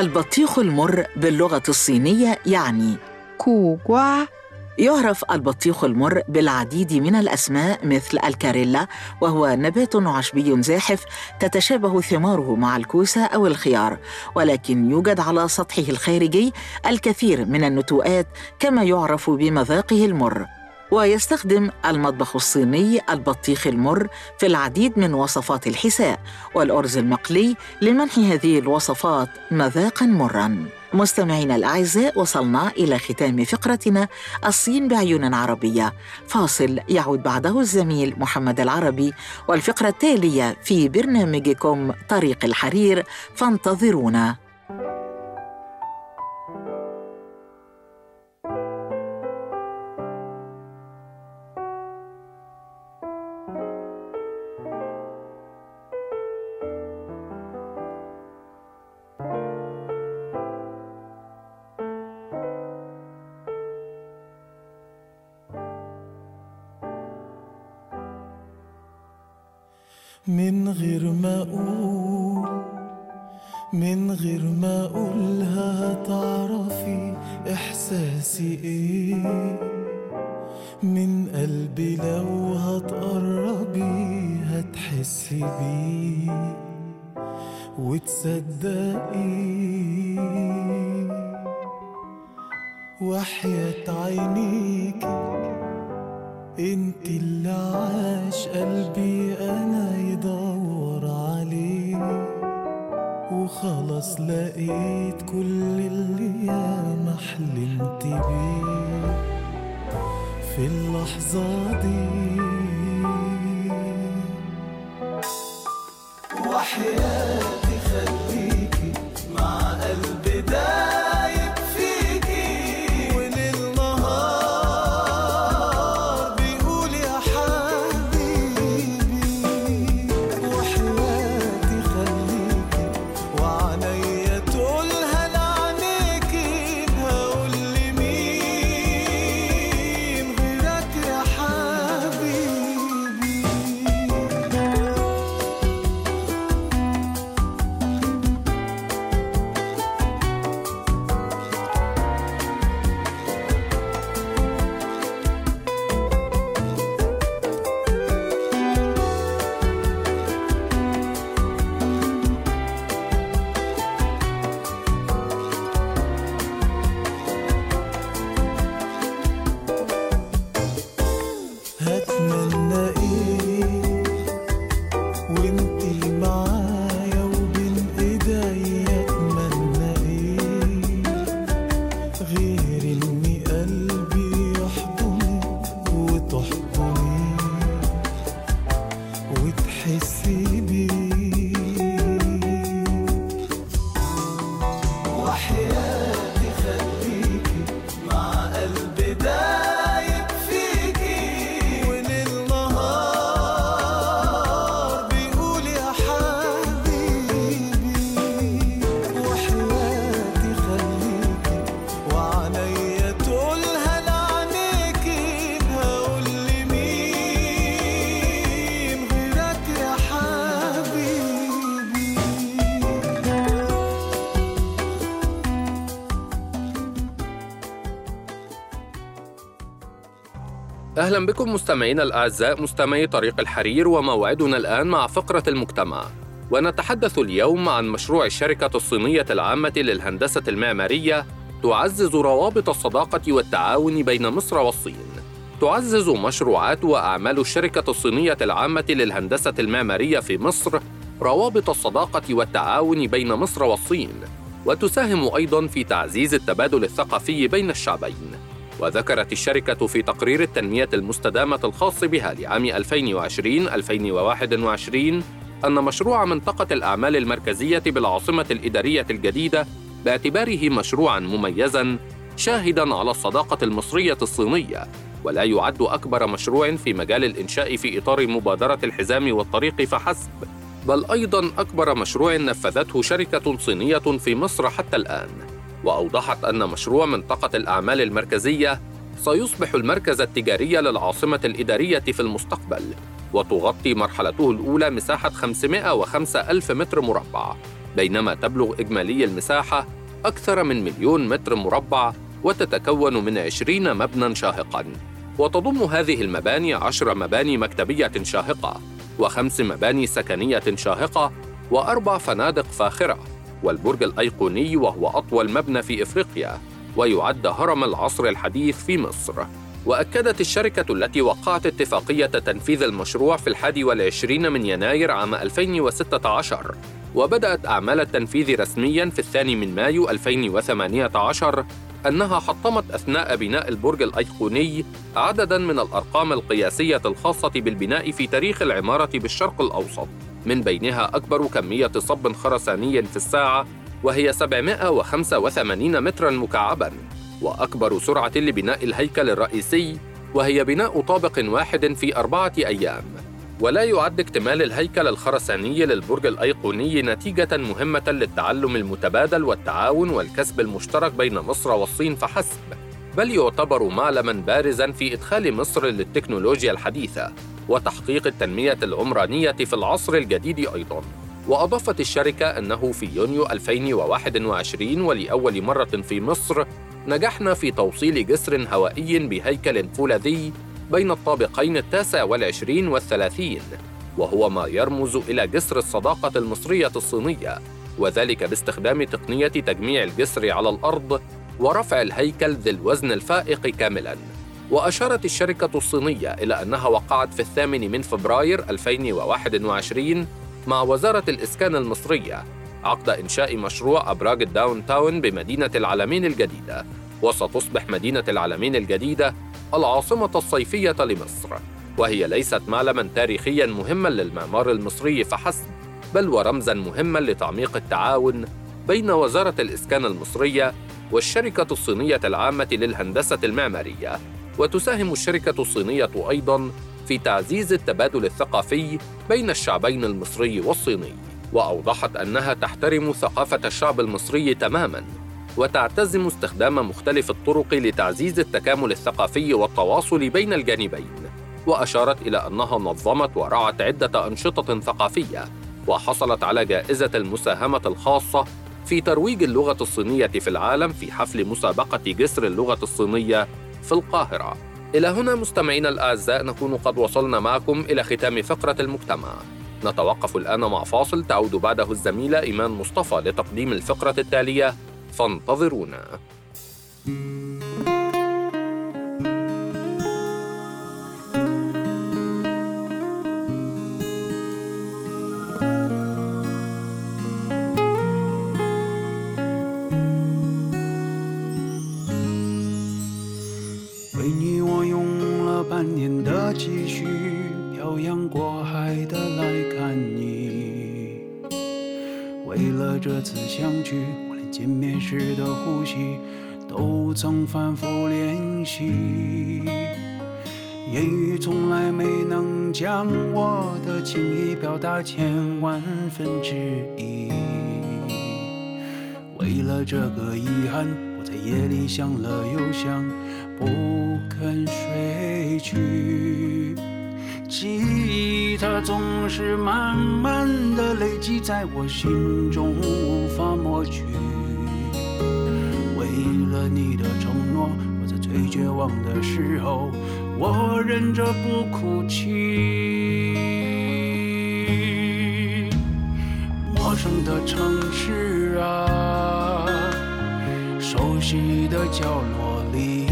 البطيخ المر باللغة الصينية يعني. كوغوا. يعرف البطيخ المر بالعديد من الأسماء مثل الكاريلا وهو نبات عشبي زاحف تتشابه ثماره مع الكوسة أو الخيار ولكن يوجد على سطحه الخارجي الكثير من النتوءات كما يعرف بمذاقه المر. ويستخدم المطبخ الصيني البطيخ المر في العديد من وصفات الحساء والأرز المقلي لمنح هذه الوصفات مذاقا مرا مستمعينا الأعزاء وصلنا إلى ختام فقرتنا الصين بعيون عربية. فاصل يعود بعده الزميل محمد العربي والفقرة التالية في برنامجكم طريق الحرير. فانتظرونا. من غير ما أقول من غير ما اقولها هتعرفي إحساسي إيه؟ من قلبي لو هتقربي هتحسي بيه وتصدقي. وحياة عينيكي انت اللي عاش قلبي أنا. وخلاص لقيت كل اللي ياما حلمت بيه. في اللحظة دي وحياتي أهلا بكم مستمعينا الأعزاء مستمعي طريق الحرير وموعدنا الآن مع فقرة المجتمع. ونتحدث اليوم عن مشروع الشركة الصينية العامة للهندسة المعمارية تعزز روابط الصداقة والتعاون بين مصر والصين. تعزز مشروعات وأعمال الشركة الصينية العامة للهندسة المعمارية في مصر روابط الصداقة والتعاون بين مصر والصين. وتساهم أيضا في تعزيز التبادل الثقافي بين الشعبين. وذكرت الشركة في تقرير التنمية المستدامة الخاص بها لعام 2020-2021 أن مشروع منطقة الأعمال المركزية بالعاصمة الإدارية الجديدة باعتباره مشروعاً مميزاً شاهداً على الصداقة المصرية الصينية ولا يعد أكبر مشروع في مجال الإنشاء في إطار مبادرة الحزام والطريق فحسب بل أيضاً أكبر مشروع نفذته شركة صينية في مصر حتى الآن. وأوضحت أن مشروع منطقة الأعمال المركزية سيصبح المركز التجاري للعاصمة الإدارية في المستقبل وتغطي مرحلته الأولى مساحة 505 ألف متر مربع بينما تبلغ إجمالي المساحة أكثر من مليون متر مربع وتتكون من 20 مبنى شاهقاً. وتضم هذه المباني عشر مباني مكتبية شاهقة وخمس مباني سكنية شاهقة وأربع فنادق فاخرة. والبرج الأيقوني وهو أطول مبنى في إفريقيا ويعد هرم العصر الحديث في مصر. وأكدت الشركة التي وقعت اتفاقية تنفيذ المشروع في الحادي والعشرين من يناير عام 2016 وبدأت أعمال التنفيذ رسمياً في الثاني من مايو 2018 أنها حطمت أثناء بناء البرج الأيقوني عدداً من الأرقام القياسية الخاصة بالبناء في تاريخ العمارة بالشرق الأوسط. من بينها أكبر كمية صب خرساني في الساعة وهي 785 متراً مكعباً. وأكبر سرعة لبناء الهيكل الرئيسي وهي بناء طابق واحد في أربعة أيام. ولا يعد اكتمال الهيكل الخرساني للبرج الأيقوني نتيجة مهمة للتعلم المتبادل والتعاون والكسب المشترك بين مصر والصين فحسب بل يعتبر معلما بارزا في إدخال مصر للتكنولوجيا الحديثة وتحقيق التنمية العمرانية في العصر الجديد أيضاً. وأضافت الشركة أنه في يونيو 2021 ولأول مرة في مصر نجحنا في توصيل جسر هوائي بهيكل فولاذي بين الطابقين التاسع والعشرين والثلاثين وهو ما يرمز إلى جسر الصداقة المصرية الصينية وذلك باستخدام تقنية تجميع الجسر على الأرض ورفع الهيكل ذي الوزن الفائق كاملاً. وأشارت الشركة الصينية إلى أنها وقعت في الثامن من فبراير 2021 مع وزارة الإسكان المصرية عقد إنشاء مشروع أبراج ال downtown بمدينة العلمين الجديدة. وستصبح مدينة العلمين الجديدة العاصمة الصيفية لمصر. وهي ليست معلما تاريخيا مهما للمعمار المصري فحسب بل ورمزا مهما لتعميق التعاون بين وزارة الإسكان المصرية والشركة الصينية العامة للهندسة المعمارية. وتساهم الشركة الصينية أيضا في تعزيز التبادل الثقافي بين الشعبين المصري والصيني. وأوضحت أنها تحترم ثقافة الشعب المصري تماما. وتعتزم استخدام مختلف الطرق لتعزيز التكامل الثقافي والتواصل بين الجانبين. وأشارت إلى أنها نظمت ورعت عدة أنشطة ثقافية وحصلت على جائزة المساهمة الخاصة في ترويج اللغة الصينية في العالم في حفل مسابقة جسر اللغة الصينية في القاهرة. إلى هنا مستمعينا الأعزاء نكون قد وصلنا معكم إلى ختام فقرة المجتمع. نتوقف الآن مع فاصل تعود بعده الزميلة إيمان مصطفى لتقديم الفقرة التالية. فانتظرونا 曾反复练习。言语从来没能将我的情意表达千万分之一。为了这个遗憾，我在夜里想了又想，不肯睡去。记忆它总是慢慢的累积在我心中，无法抹去。为了你的承诺，我在最最绝望的时候，我忍着不哭泣。陌生的城市啊，熟悉的角落里，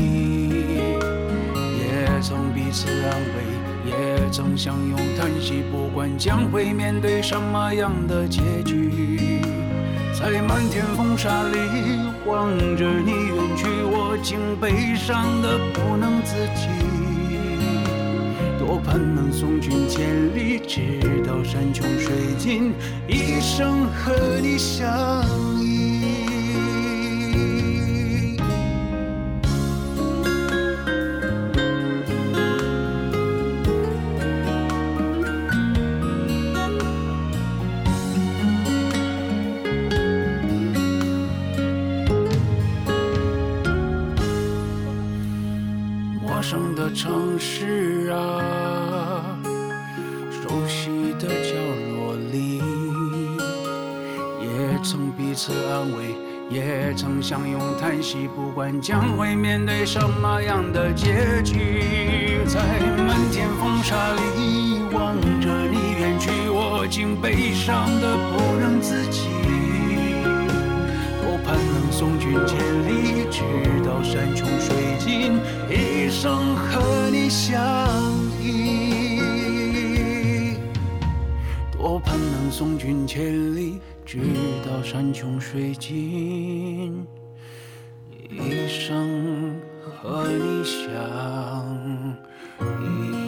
也曾彼此安慰，也曾相拥叹息，不管将会面对什么样的结局。在漫天风沙里望着你远去，我竟悲伤的不能自己。多盼能送君千里，直到山穷水尽，一生和你相依。不管将会面对什么样的结局，在漫天风沙里望着你远去，我竟悲伤的不能自己。多盼能送君千里，直到山穷水尽，一生和你相依。多盼能送君千里，直到山穷水尽，生和你相依。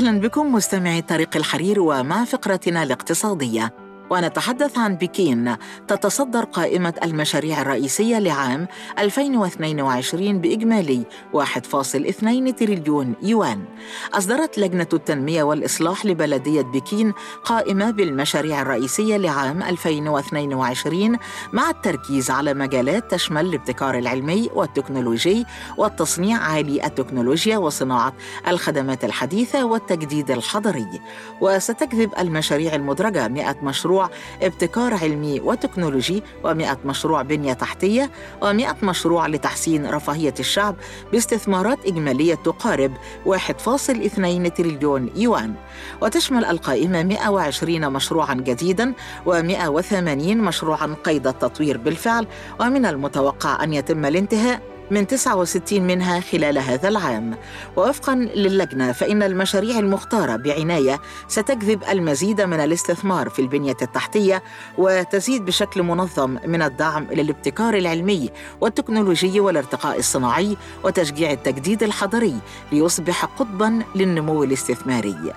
أهلا بكم مستمعي طريق الحرير ومع فقرتنا الاقتصادية ونتحدث عن بكين تتصدر قائمة المشاريع الرئيسية لعام 2022 بإجمالي 1.2 تريليون يوان. أصدرت لجنة التنمية والإصلاح لبلدية بكين قائمة بالمشاريع الرئيسية لعام 2022 مع التركيز على مجالات تشمل الابتكار العلمي والتكنولوجي والتصنيع عالي التكنولوجيا وصناعة الخدمات الحديثة والتجديد الحضري. وستجذب المشاريع المدرجة 100 مشروع ابتكار علمي وتكنولوجي و100 مشروع بنية تحتية و100 مشروع لتحسين رفاهية الشعب باستثمارات إجمالية تقارب 1.2 تريليون يوان. وتشمل القائمة 120 مشروعا جديدا و180 مشروعا قيد التطوير بالفعل. ومن المتوقع أن يتم الانتهاء من 69 منها خلال هذا العام. ووفقا للجنة فإن المشاريع المختارة بعناية ستجذب المزيد من الاستثمار في البنية التحتية وتزيد بشكل منظم من الدعم للابتكار العلمي والتكنولوجي والارتقاء الصناعي وتشجيع التجديد الحضري ليصبح قطبا للنمو الاستثماري.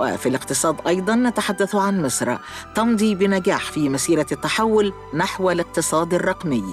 وفي الاقتصاد أيضا نتحدث عن مصر تمضي بنجاح في مسيرة التحول نحو الاقتصاد الرقمي.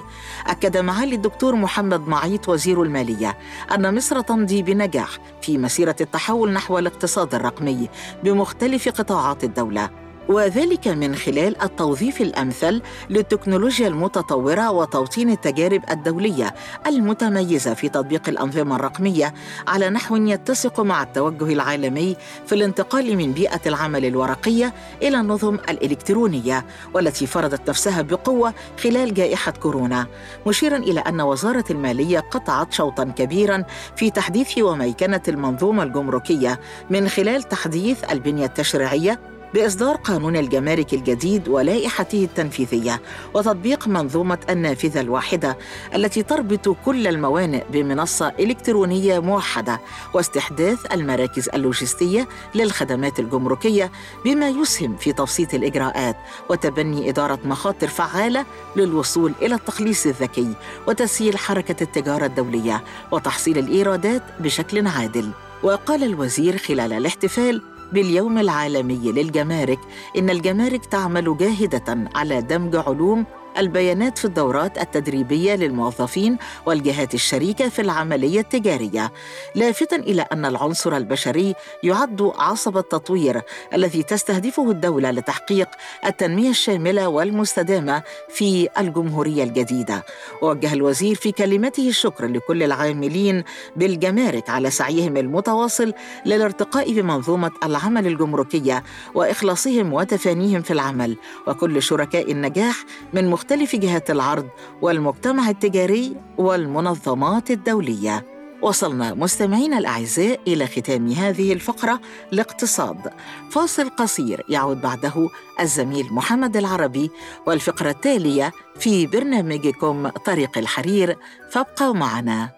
أكد معالي الدكتور محمد معيط وزير المالية أن مصر تمضي بنجاح في مسيرة التحول نحو الاقتصاد الرقمي بمختلف قطاعات الدولة. وذلك من خلال التوظيف الأمثل للتكنولوجيا المتطورة وتوطين التجارب الدولية المتميزة في تطبيق الأنظمة الرقمية على نحو يتسق مع التوجه العالمي في الانتقال من بيئة العمل الورقية إلى النظم الإلكترونية والتي فرضت نفسها بقوة خلال جائحة كورونا. مشيرا إلى أن وزارة المالية قطعت شوطا كبيرا في تحديث وميكنة المنظومة الجمركية من خلال تحديث البنية التشريعية بإصدار قانون الجمارك الجديد ولائحته التنفيذية وتطبيق منظومة النافذة الواحدة التي تربط كل الموانئ بمنصة إلكترونية موحدة واستحداث المراكز اللوجستية للخدمات الجمركية بما يسهم في تبسيط الإجراءات وتبني إدارة مخاطر فعالة للوصول إلى التخليص الذكي وتسهيل حركة التجارة الدولية وتحصيل الإيرادات بشكل عادل. وقال الوزير خلال الاحتفال باليوم العالمي للجمارك إن الجمارك تعمل جاهدة على دمج علوم البيانات في الدورات التدريبية للموظفين والجهات الشريكة في العملية التجارية. لافتا إلى أن العنصر البشري يعد عصب التطوير الذي تستهدفه الدولة لتحقيق التنمية الشاملة والمستدامة في الجمهورية الجديدة. ووجه الوزير في كلمته الشكر لكل العاملين بالجمارك على سعيهم المتواصل للارتقاء بمنظومة العمل الجمركية وإخلاصهم وتفانيهم في العمل. وكل شركاء النجاح من مختلف جهات العرض والمجتمع التجاري والمنظمات الدولية. وصلنا مستمعينا الأعزاء إلى ختام هذه الفقرة لاقتصاد. فاصل قصير يعود بعده الزميل محمد العربي والفقرة التالية في برنامجكم طريق الحرير. فابقوا معنا.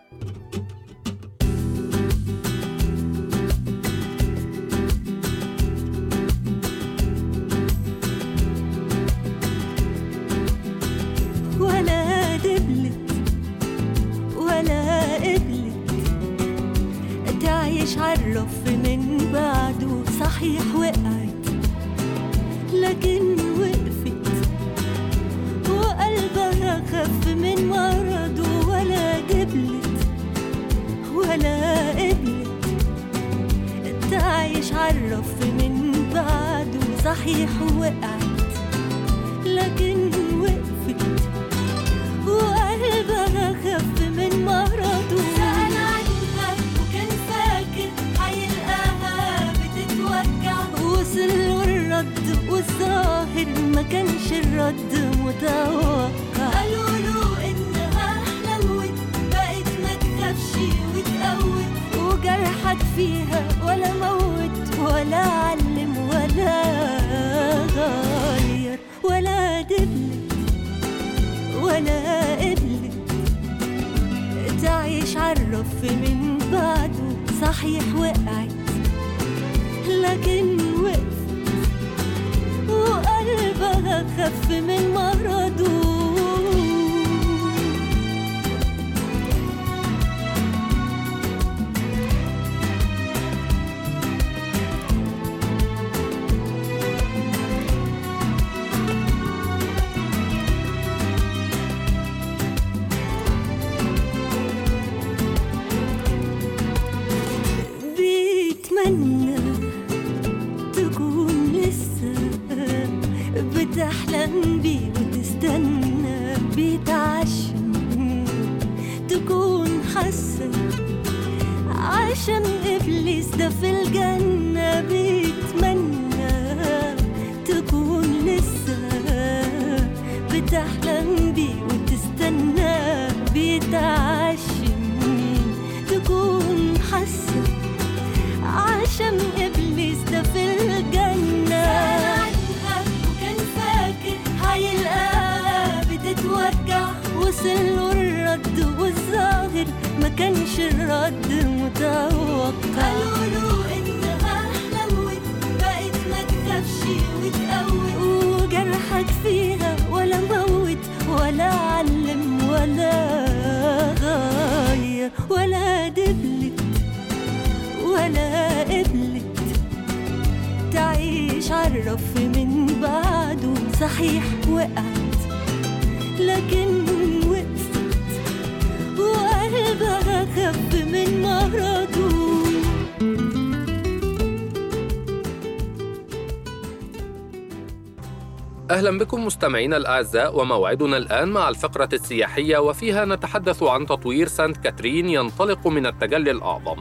أهلا بكم مستمعينا الأعزاء وموعدنا الآن مع الفقرة السياحية وفيها نتحدث عن تطوير سانت كاترين ينطلق من التجلي الأعظم.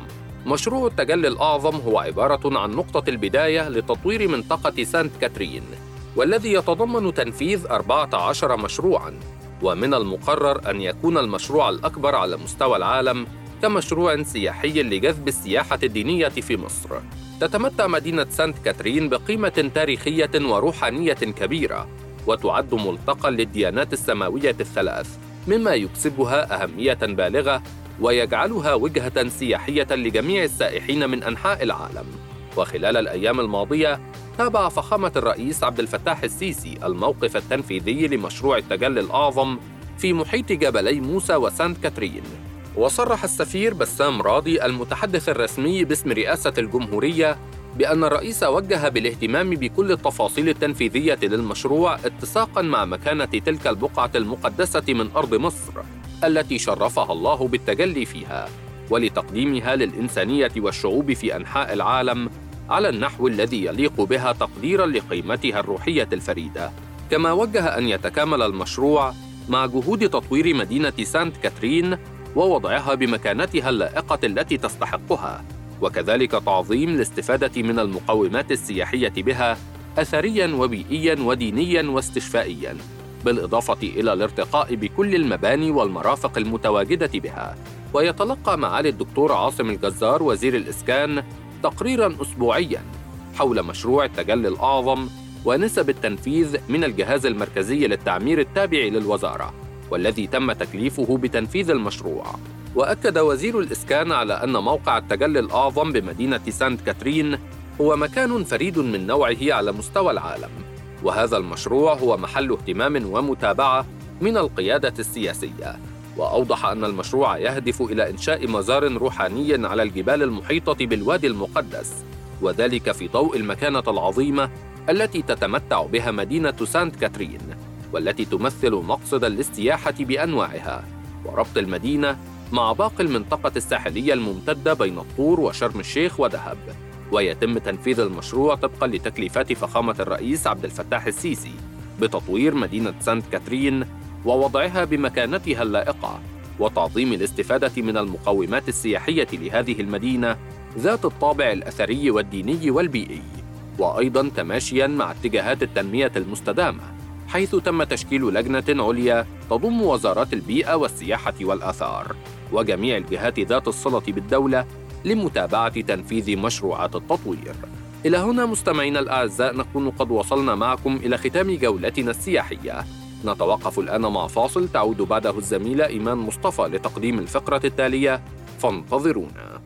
مشروع التجلي الأعظم هو عبارة عن نقطة البداية لتطوير منطقة سانت كاترين، والذي يتضمن تنفيذ 14 مشروعاً، ومن المقرر أن يكون المشروع الأكبر على مستوى العالم كمشروع سياحي لجذب السياحة الدينية في مصر. تتمتع مدينة سانت كاترين بقيمة تاريخية وروحانية كبيرة، وتعد ملتقى للديانات السماوية الثلاث، مما يكسبها أهمية بالغة ويجعلها وجهة سياحية لجميع السائحين من أنحاء العالم. وخلال الأيام الماضية تابع فخامة الرئيس عبد الفتاح السيسي الموقف التنفيذي لمشروع التجلي الأعظم في محيط جبلي موسى وسانت كاترين وصرح السفير بسام راضي المتحدث الرسمي باسم رئاسة الجمهورية بأن الرئيس وجه بالاهتمام بكل التفاصيل التنفيذية للمشروع اتساقا مع مكانة تلك البقعة المقدسة من أرض مصر التي شرفها الله بالتجلي فيها ولتقديمها للإنسانية والشعوب في أنحاء العالم على النحو الذي يليق بها تقديرا لقيمتها الروحية الفريدة. كما وجه أن يتكامل المشروع مع جهود تطوير مدينة سانت كاترين ووضعها بمكانتها اللائقة التي تستحقها وكذلك تعظيم الاستفادة من المقومات السياحية بها أثرياً وبيئياً ودينياً واستشفائياً بالإضافة إلى الارتقاء بكل المباني والمرافق المتواجدة بها. ويتلقى معالي الدكتور عاصم الجزار وزير الإسكان تقريراً أسبوعياً حول مشروع التجلي الأعظم ونسب التنفيذ من الجهاز المركزي للتعمير التابع للوزارة. والذي تم تكليفه بتنفيذ المشروع. وأكد وزير الإسكان على أن موقع التجلي الأعظم بمدينة سانت كاترين هو مكان فريد من نوعه على مستوى العالم. وهذا المشروع هو محل اهتمام ومتابعة من القيادة السياسية. وأوضح أن المشروع يهدف إلى إنشاء مزار روحاني على الجبال المحيطة بالوادي المقدس وذلك في ضوء المكانة العظيمة التي تتمتع بها مدينة سانت كاترين. والتي تمثل مقصدا للسياحه بأنواعها وربط المدينة مع باقي المنطقة الساحلية الممتدة بين الطور وشرم الشيخ ودهب. ويتم تنفيذ المشروع طبقا لتكليفات فخامة الرئيس عبد الفتاح السيسي بتطوير مدينة سانت كاترين ووضعها بمكانتها اللائقة وتعظيم الاستفادة من المقومات السياحية لهذه المدينة ذات الطابع الأثري والديني والبيئي وأيضا تماشيا مع اتجاهات التنمية المستدامة. حيث تم تشكيل لجنة عليا تضم وزارات البيئة والسياحة والآثار وجميع الجهات ذات الصلة بالدولة لمتابعة تنفيذ مشروعات التطوير. إلى هنا مستمعينا الأعزاء نكون قد وصلنا معكم إلى ختام جولتنا السياحية. نتوقف الآن مع فاصل تعود بعده الزميلة إيمان مصطفى لتقديم الفقرة التالية فانتظرونا.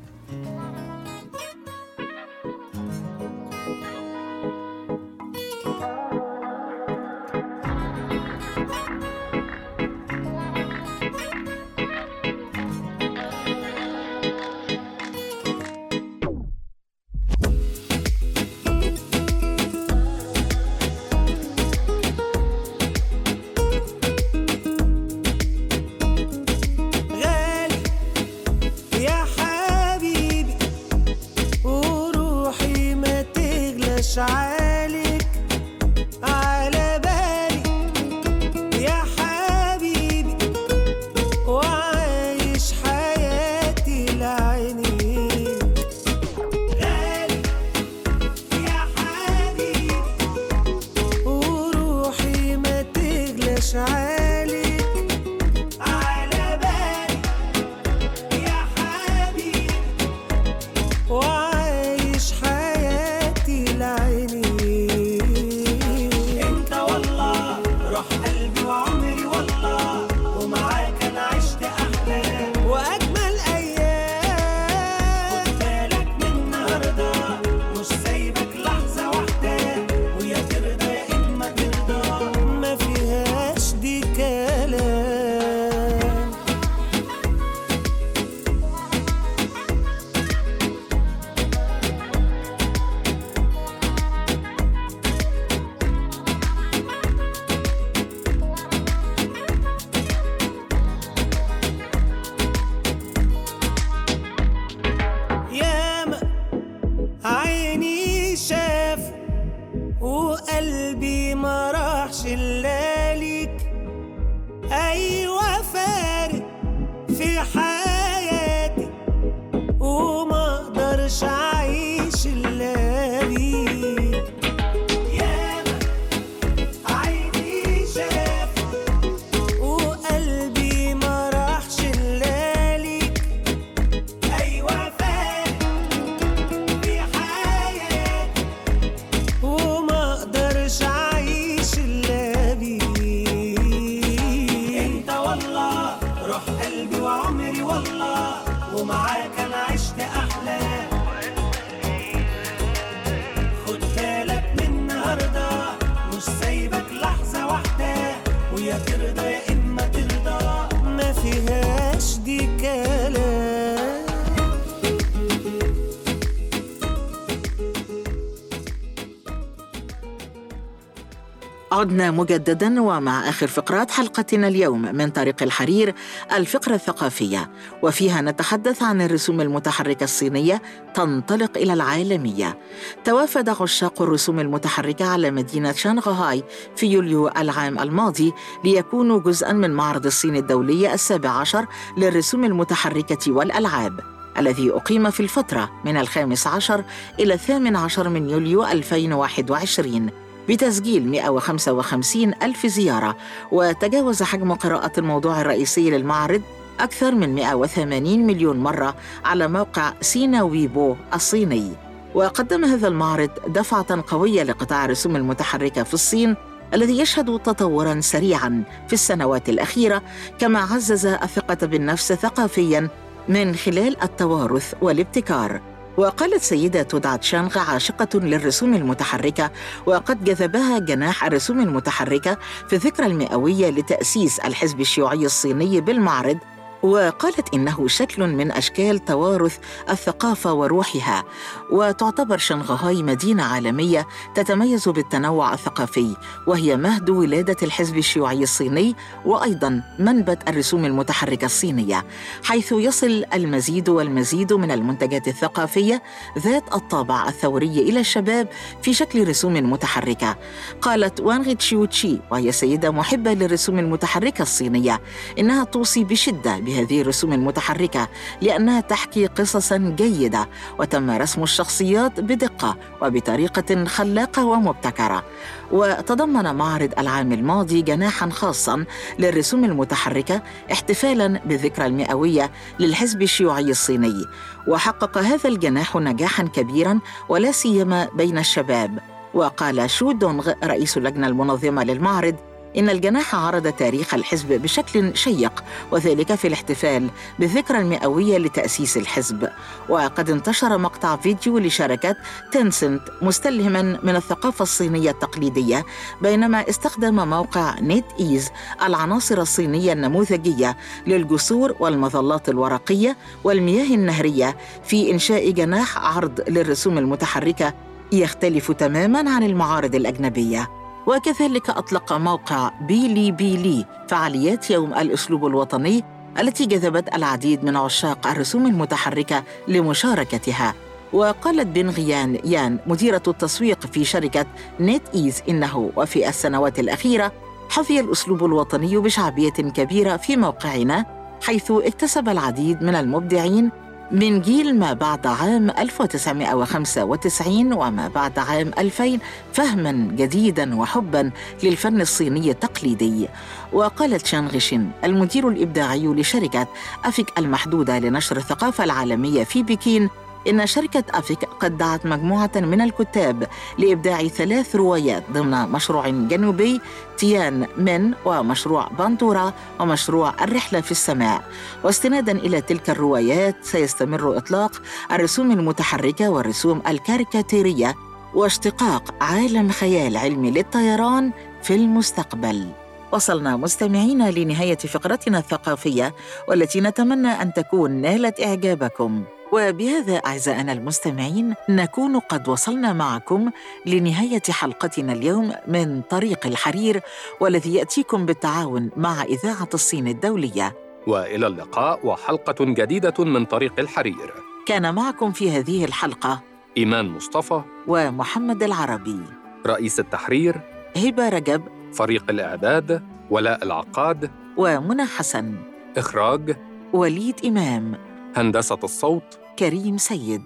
عدنا مجددا ومع آخر فقرات حلقتنا اليوم من طريق الحرير الفقرة الثقافية وفيها نتحدث عن الرسوم المتحركة الصينية تنطلق إلى العالمية. توافد عشاق الرسوم المتحركة على مدينة شانغهاي في يوليو العام الماضي ليكونوا جزءا من معرض الصين الدولي السابع عشر للرسوم المتحركة والألعاب. الذي أقيم في الفترة من الخامس عشر إلى الثامن عشر من يوليو 2021 بتسجيل 155 ألف زيارة وتجاوز حجم قراءة الموضوع الرئيسي للمعرض أكثر من 180 مليون مرة على موقع سينا ويبو الصيني. وقدم هذا المعرض دفعة قوية لقطاع الرسوم المتحركة في الصين الذي يشهد تطورا سريعا في السنوات الأخيرة كما عزز الثقة بالنفس ثقافيا من خلال التوارث والابتكار. وقالت سيدة تودع تشانغ عاشقة للرسوم المتحركة وقد جذبها جناح الرسوم المتحركة في الذكرى المئوية لتأسيس الحزب الشيوعي الصيني بالمعرض وقالت إنه شكل من أشكال توارث الثقافة وروحها وتعتبر شنغهاي مدينة عالمية تتميز بالتنوع الثقافي وهي مهد ولادة الحزب الشيوعي الصيني وأيضا منبت الرسوم المتحركة الصينية حيث يصل المزيد والمزيد من المنتجات الثقافية ذات الطابع الثوري إلى الشباب في شكل رسوم متحركة. قالت وانغ تشيوتشي وهي سيدة محبة للرسوم المتحركة الصينية إنها توصي بشدة بهذه الرسوم المتحركة لأنها تحكي قصصا جيدة وتم رسم الشخصيات بدقة وبطريقة خلاقة ومبتكرة. وتضمن معرض العام الماضي جناحا خاصا للرسوم المتحركة احتفالا بالذكرى المئوية للحزب الشيوعي الصيني. وحقق هذا الجناح نجاحا كبيرا ولا سيما بين الشباب. وقال شو دونغ رئيس اللجنة المنظمة للمعرض إن الجناح عرض تاريخ الحزب بشكل شيق وذلك في الاحتفال بالذكرى المئوية لتأسيس الحزب. وقد انتشر مقطع فيديو لشركة تنسنت مستلهما من الثقافة الصينية التقليدية بينما استخدم موقع نت إيز العناصر الصينية النموذجية للجسور والمظلات الورقية والمياه النهرية في إنشاء جناح عرض للرسوم المتحركة يختلف تماما عن المعارض الأجنبية. وكذلك أطلق موقع بيلي بيلي فعاليات يوم الأسلوب الوطني التي جذبت العديد من عشاق الرسوم المتحركة لمشاركتها. وقالت بن غيان يان مديرة التسويق في شركة نت إيز إنه وفي السنوات الأخيرة حظي الأسلوب الوطني بشعبية كبيرة في موقعنا حيث اكتسب العديد من المبدعين من جيل ما بعد عام 1995 وما بعد عام 2000 فهما جديدا وحبا للفن الصيني التقليدي. وقالت شانغشين المدير الإبداعي لشركة أفيك المحدودة لنشر الثقافة العالمية في بكين إن شركة أفيك قد دعت مجموعة من الكتاب لإبداع ثلاث روايات ضمن مشروع جنوبي تيان من ومشروع بانتورا ومشروع الرحلة في السماء. واستنادا إلى تلك الروايات سيستمر إطلاق الرسوم المتحركة والرسوم الكاريكاتيرية واشتقاق عالم خيال علمي للطيران في المستقبل. وصلنا مستمعينا لنهاية فقرتنا الثقافية والتي نتمنى أن تكون نالت إعجابكم. وبهذا أعزائنا المستمعين نكون قد وصلنا معكم لنهاية حلقتنا اليوم من طريق الحرير والذي يأتيكم بالتعاون مع إذاعة الصين الدولية. وإلى اللقاء وحلقة جديدة من طريق الحرير. كان معكم في هذه الحلقة إيمان مصطفى. ومحمد العربي. رئيس التحرير. هبة رجب. فريق الإعداد ولاء العقاد. ومنى حسن. إخراج وليد إمام. هندسة الصوت كريم سيد.